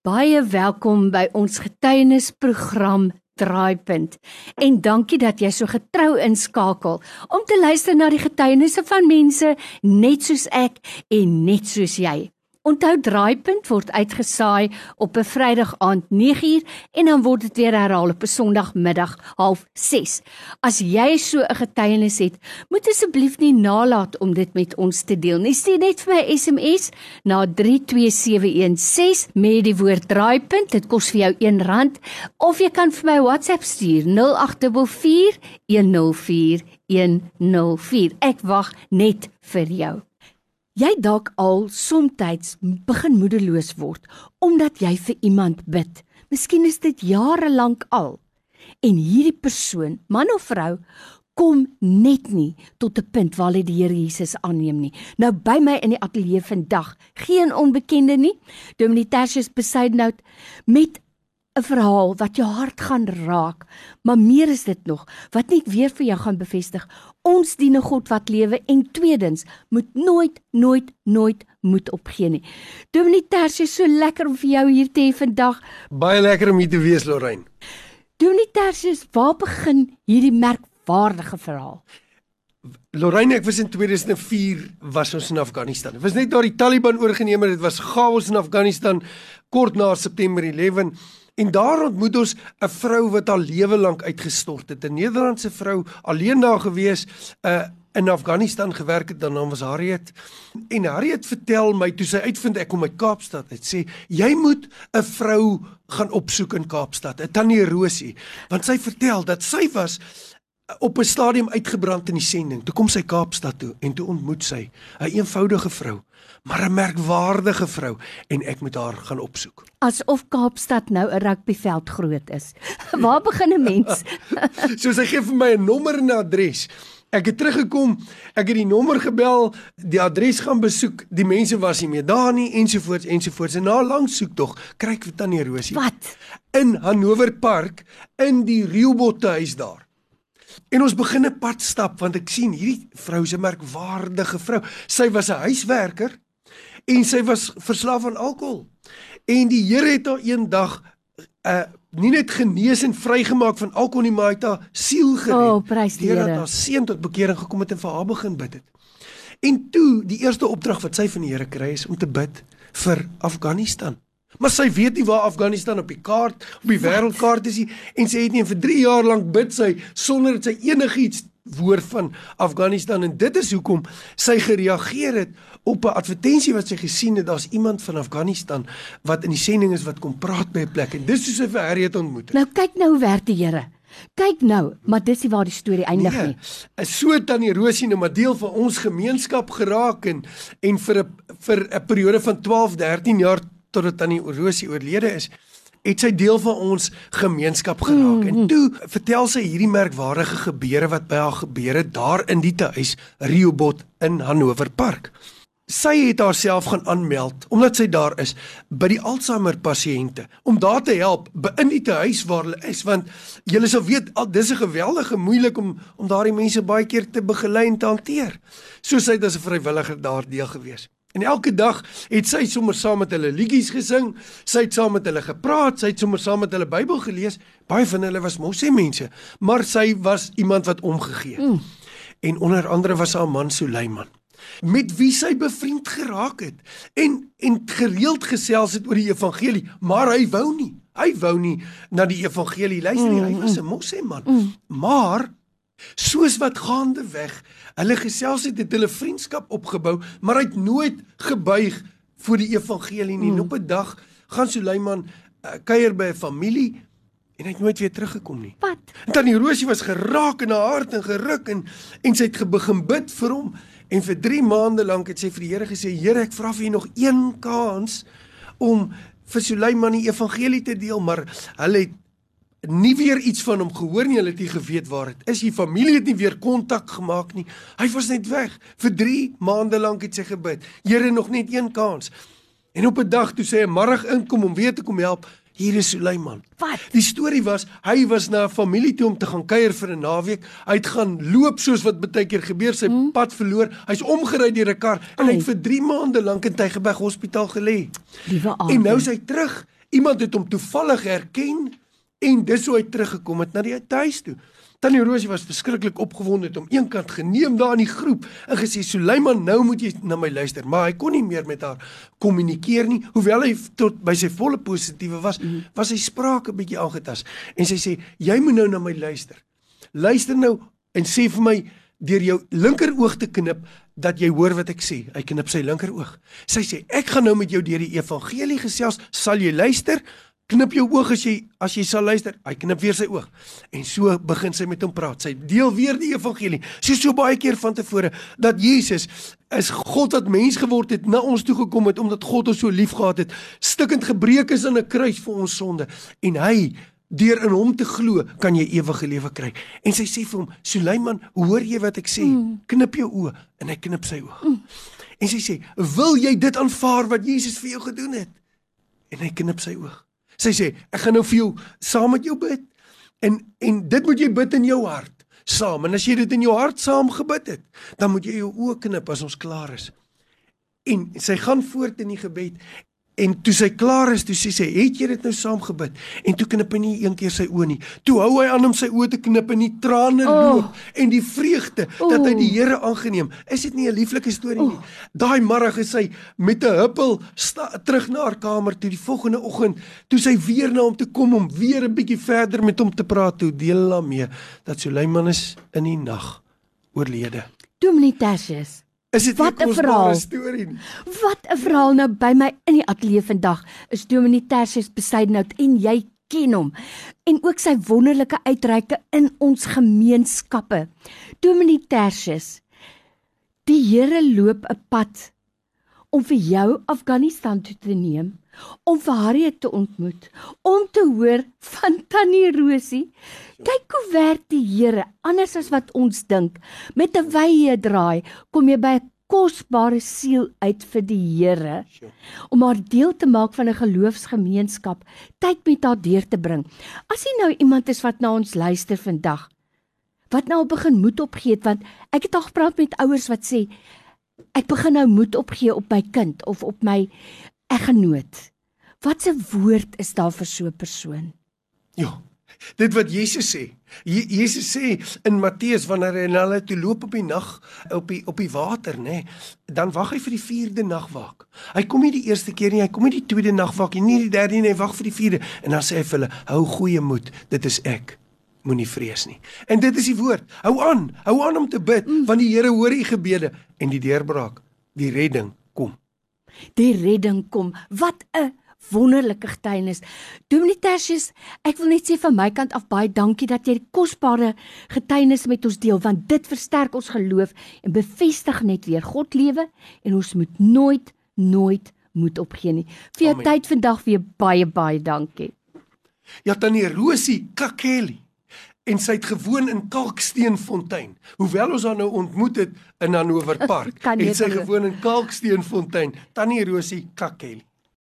Baie welkom by ons getuienisprogram Draaipunt. En dankie dat jy so getrou inskakel om te luister na die getuienisse van mense net soos ek en net soos jy. Onthou Draaipunt word uitgesaai op 'n Vrydag aand 9uur en dan word dit weer herhaal op 'n Sondagmiddag 06:30. As jy so 'n getuienis het, moet asseblief nie nalat om dit met ons te deel nie. Stuur net vir my SMS na 32716 met die woord Draaipunt. Dit kos vir jou R1 of jy kan vir my WhatsApp stuur 0844 104 104. Ek wag net vir jou. Jy dalk al soms begin moedeloos word omdat jy vir iemand bid. Miskien is dit jare lank al. En hierdie persoon, man of vrou, kom net nie tot 'n punt waar hy die Here Jesus aanneem nie. Nou by my in die ateljee vandag, geen onbekende nie. Dominee Tertius Besuidnout met 'n verhaal wat jou hart gaan raak, maar meer is dit nog wat net weer vir jou gaan bevestig. Ons dien 'n God wat lewe en tweedens moet nooit nooit nooit moet opgee nie. Dominee Tersius, so lekker om vir jou hier te hê vandag. Baie lekker om hier te wees, Lorraine. Dominee Tersius, waar begin hierdie merkwaardige verhaal? Lorraine, ek was in 2004 was ons in Afghanistan. Dit was net daar die Taliban oorgeneem het. Dit was chaos in Afghanistan kort na September 11 En daar ontmoet ons 'n vrou wat haar lewe lank uitgestort het. 'n Nederlandse vrou, alleen daar gewees, uh in Afghanistan gewerk het. Dan naam was Harriet. En Harriet vertel my toe sy uitvind ek kom uit Kaapstad. Dit sê jy moet 'n vrou gaan opsoek in Kaapstad, 'n Tannie Rosie, want sy vertel dat sy was op 'n stadium uitgebrand in die sending. Toe kom sy Kaapstad toe en toe ontmoet sy 'n een eenvoudige vrou, maar 'n merkwaardige vrou en ek moet haar gaan opsoek. Asof Kaapstad nou 'n rugbyveld groot is. Waar begin 'n mens? so sy gee vir my 'n nommer en 'n adres. Ek het teruggekom, ek het die nommer gebel, die adres gaan besoek, die mense was nie meer daar nie ensovoorts ensovoorts. En na 'n lang soek tog kry ek vir Tannie Rosie. Wat? In Hannover Park in die Rielbotte huis daar. En ons begin 'n pad stap want ek sien hierdie vrou se merkwaardige vrou. Sy was 'n huiswerker en sy was verslaaf aan alkohol. En die Here het haar eendag uh nie net genees en vrygemaak van alkohol nie, maar het haar siel gered. Oh, prys die Here. Dat haar seun tot bekering gekom het en vir haar begin bid het. En toe, die eerste opdrag wat sy van die Here kry is om te bid vir Afghanistan. Maar sy weet nie waar Afghanistan op die kaart, op die wêreldkaart is nie en sy het nie vir 3 jaar lank bid sy sonder dat sy enigiets woord van Afghanistan en dit is hoekom sy gereageer het op 'n advertensie wat sy gesien het daar's iemand van Afghanistan wat in die sending is wat kom praat by 'n plek en dis hoe sy vir Harriet ontmoet. Nou kyk nou werk die Here. Kyk nou, maar dis nie waar die storie eindig nee, nie. Is so tannie Rosie nou maar deel van ons gemeenskap geraak en en vir 'n vir 'n periode van 12, 13 jaar totdat tannie Rosie oorlede is, het sy deel van ons gemeenskap geraak. Mm. En toe vertel sy hierdie merkwaardige gebeure wat by haar gebeur het daar in die huis Riobot in Hannover Park. Sy het haarself gaan aanmeld omdat sy daar is by die Alzheimer pasiënte om daar te help in die huis waar hulle is want julle sal weet al dis 'n geweldige moeilik om om daardie mense baie keer te begelei en te hanteer. So sy het as 'n vrywilliger daar deel gewees. En elke dag het sy sommer saam met hulle liedjies gesing, sy het saam met hulle gepraat, sy het sommer saam met hulle Bybel gelees. Baie van hulle was mosse mense, maar sy was iemand wat omgegee het. Mm. En onder andere was haar man Suleiman met wie sy bevriend geraak het en en gereeld gesels het oor die evangelie, maar hy wou nie. Hy wou nie na die evangelie luister nie. Hy was 'n mosse man. Mm. Maar Soos wat gaande weg, hulle gesels het, het hulle vriendskap opgebou, maar hy het nooit gebuig voor die evangelie nie. Mm. Op 'n dag gaan Suleiman uh, kuier by 'n familie en hy het nooit weer teruggekom nie. Wat? En tannie Rosie was geraak in haar hart en geruk en en sy het begin bid vir hom en vir 3 maande lank het sy vir die Here gesê: "Here, ek vra vir U nog een kans om vir Suleiman die evangelie te deel, maar hulle het nie weer iets van hom gehoor nie, hulle het nie geweet waar dit is. Die familie het nie weer kontak gemaak nie. Hy was net weg. Vir 3 maande lank het sy gebid. Here nog net een kans. En op 'n dag toe sy 'n middag inkom om weer te kom help, hier is Suleiman. Wat? Die storie was hy was na 'n familie toe om te gaan kuier vir 'n naweek. Hy het gaan loop soos wat baie keer gebeur, sy hmm? pad verloor. Hy's omgery deur 'n kar en hy het vir 3 maande lank in Tygerberg Hospitaal gelê. Liewe En nou is hy terug Iemand het hom toevallig herken en dis hoe hy teruggekom het na die huis toe. Tannie Rosie was verskriklik opgewonde om eenkant geneem daar in die groep en gesê Suleiman nou moet jy na my luister. Maar hy kon nie meer met haar kommunikeer nie. Hoewel hy tot by sy volle positiewe was mm. was sy spraak 'n bietjie aangetas en sy sê jy moet nou na my luister. Luister nou en sê vir my deur jou linker oog te knip dat jy hoor wat ek sê. Hy knip sy linker oog. Sy sê ek gaan nou met jou deur die evangelie gesels. Sal jy luister knip jou oog as jy as jy sal luister. Hy knip weer sy oog. En so begin sy met hom praat. Sy deel weer die evangelie. Sy so baie keer van tevore dat Jesus is God wat mens geword het, na ons toe gekom het omdat God ons so liefgehad het, stikkend gebreek is aan 'n kruis vir ons sonde en hy deur in hom te glo kan jy ewige lewe kry. En sy sê vir hom, Suleiman, hoor jy wat ek sê? Mm. Knip jou oë en hy knip sy oog. Mm. En sy sê, "Wil jy dit aanvaar wat Jesus vir jou gedoen het?" En hy knip sy oog. Sy sê, ek gaan nou vir jou saam met jou bid. En en dit moet jy bid in jou hart saam. En as jy dit in jou hart saam gebid het, dan moet jy jou oë knip as ons klaar is. En sy gaan voort in die gebed En toe sy klaar is, toe sê sy, "Het jy dit nou saam gebid?" En toe knip hy nie een keer sy oë nie. Toe hou hy aan om sy oë te knip en die trane oh. loop en die vreugde oh. dat hy die Here aangeneem. Is dit nie 'n lieflike storie nie? Oh. Daai môre is sy met 'n huppel terug na haar kamer toe die volgende oggend, toe sy weer na hom toe kom om weer 'n bietjie verder met hom te praat, toe deel hom mee dat Suleiman is in die nag oorlede. Dominee Tertius Is dit 'n verhaal storie? Wat 'n verhaal nou by my in die ateljee vandag is Dominee Tersius Besuidenhout en jy ken hom en ook sy wonderlike uitreike in ons gemeenskappe. Dominee Tersius, die Here loop 'n pad om vir jou Afghanistan toe te neem, om vir Harriet te ontmoet, om te hoor van Tannie Rosie. Kyk hoe werk die Here, anders as wat ons dink. Met 'n wye draai kom jy by 'n kosbare siel uit vir die Here om haar deel te maak van 'n geloofsgemeenskap, tyd met haar deur te bring. As jy nou iemand is wat na ons luister vandag, wat nou begin moed opgee het want ek het al gepraat met ouers wat sê ek begin nou moed opgee op my kind of op my eggenoot. Wat 'n woord is daar vir so 'n persoon? Ja. Dit wat Jesus sê. Je, Jesus sê in Matteus wanneer hy na hulle toe loop op die nag op die op die water, nê, nee, dan wag hy vir die 4de nagwaak. Hy kom nie die eerste keer nie, hy kom nie die tweede nagwaak nie, nie die derde nie, hy wag vir die 4de en dan sê hy vir hulle: "Hou goeie moed, dit is ek." Moenie vrees nie. En dit is die woord. Hou aan, hou aan om te bid, mm. want die Here hoor u gebede en die deurbraak, die redding kom. Die redding kom. Wat 'n wonderlike getuienis. Dominee Tertius, ek wil net sê van my kant af baie dankie dat jy die kosbare getuienis met ons deel, want dit versterk ons geloof en bevestig net weer God lewe en ons moet nooit nooit moet opgee nie. Vir jou Amen. tyd vandag weer baie baie dankie. Ja tannie Rosie Kakeli en sy het gewoon in Kalksteenfontein. Hoewel ons haar nou ontmoet het in Hanover Park, het sy gewoon in Kalksteenfontein. Tannie Rosie Kakeli.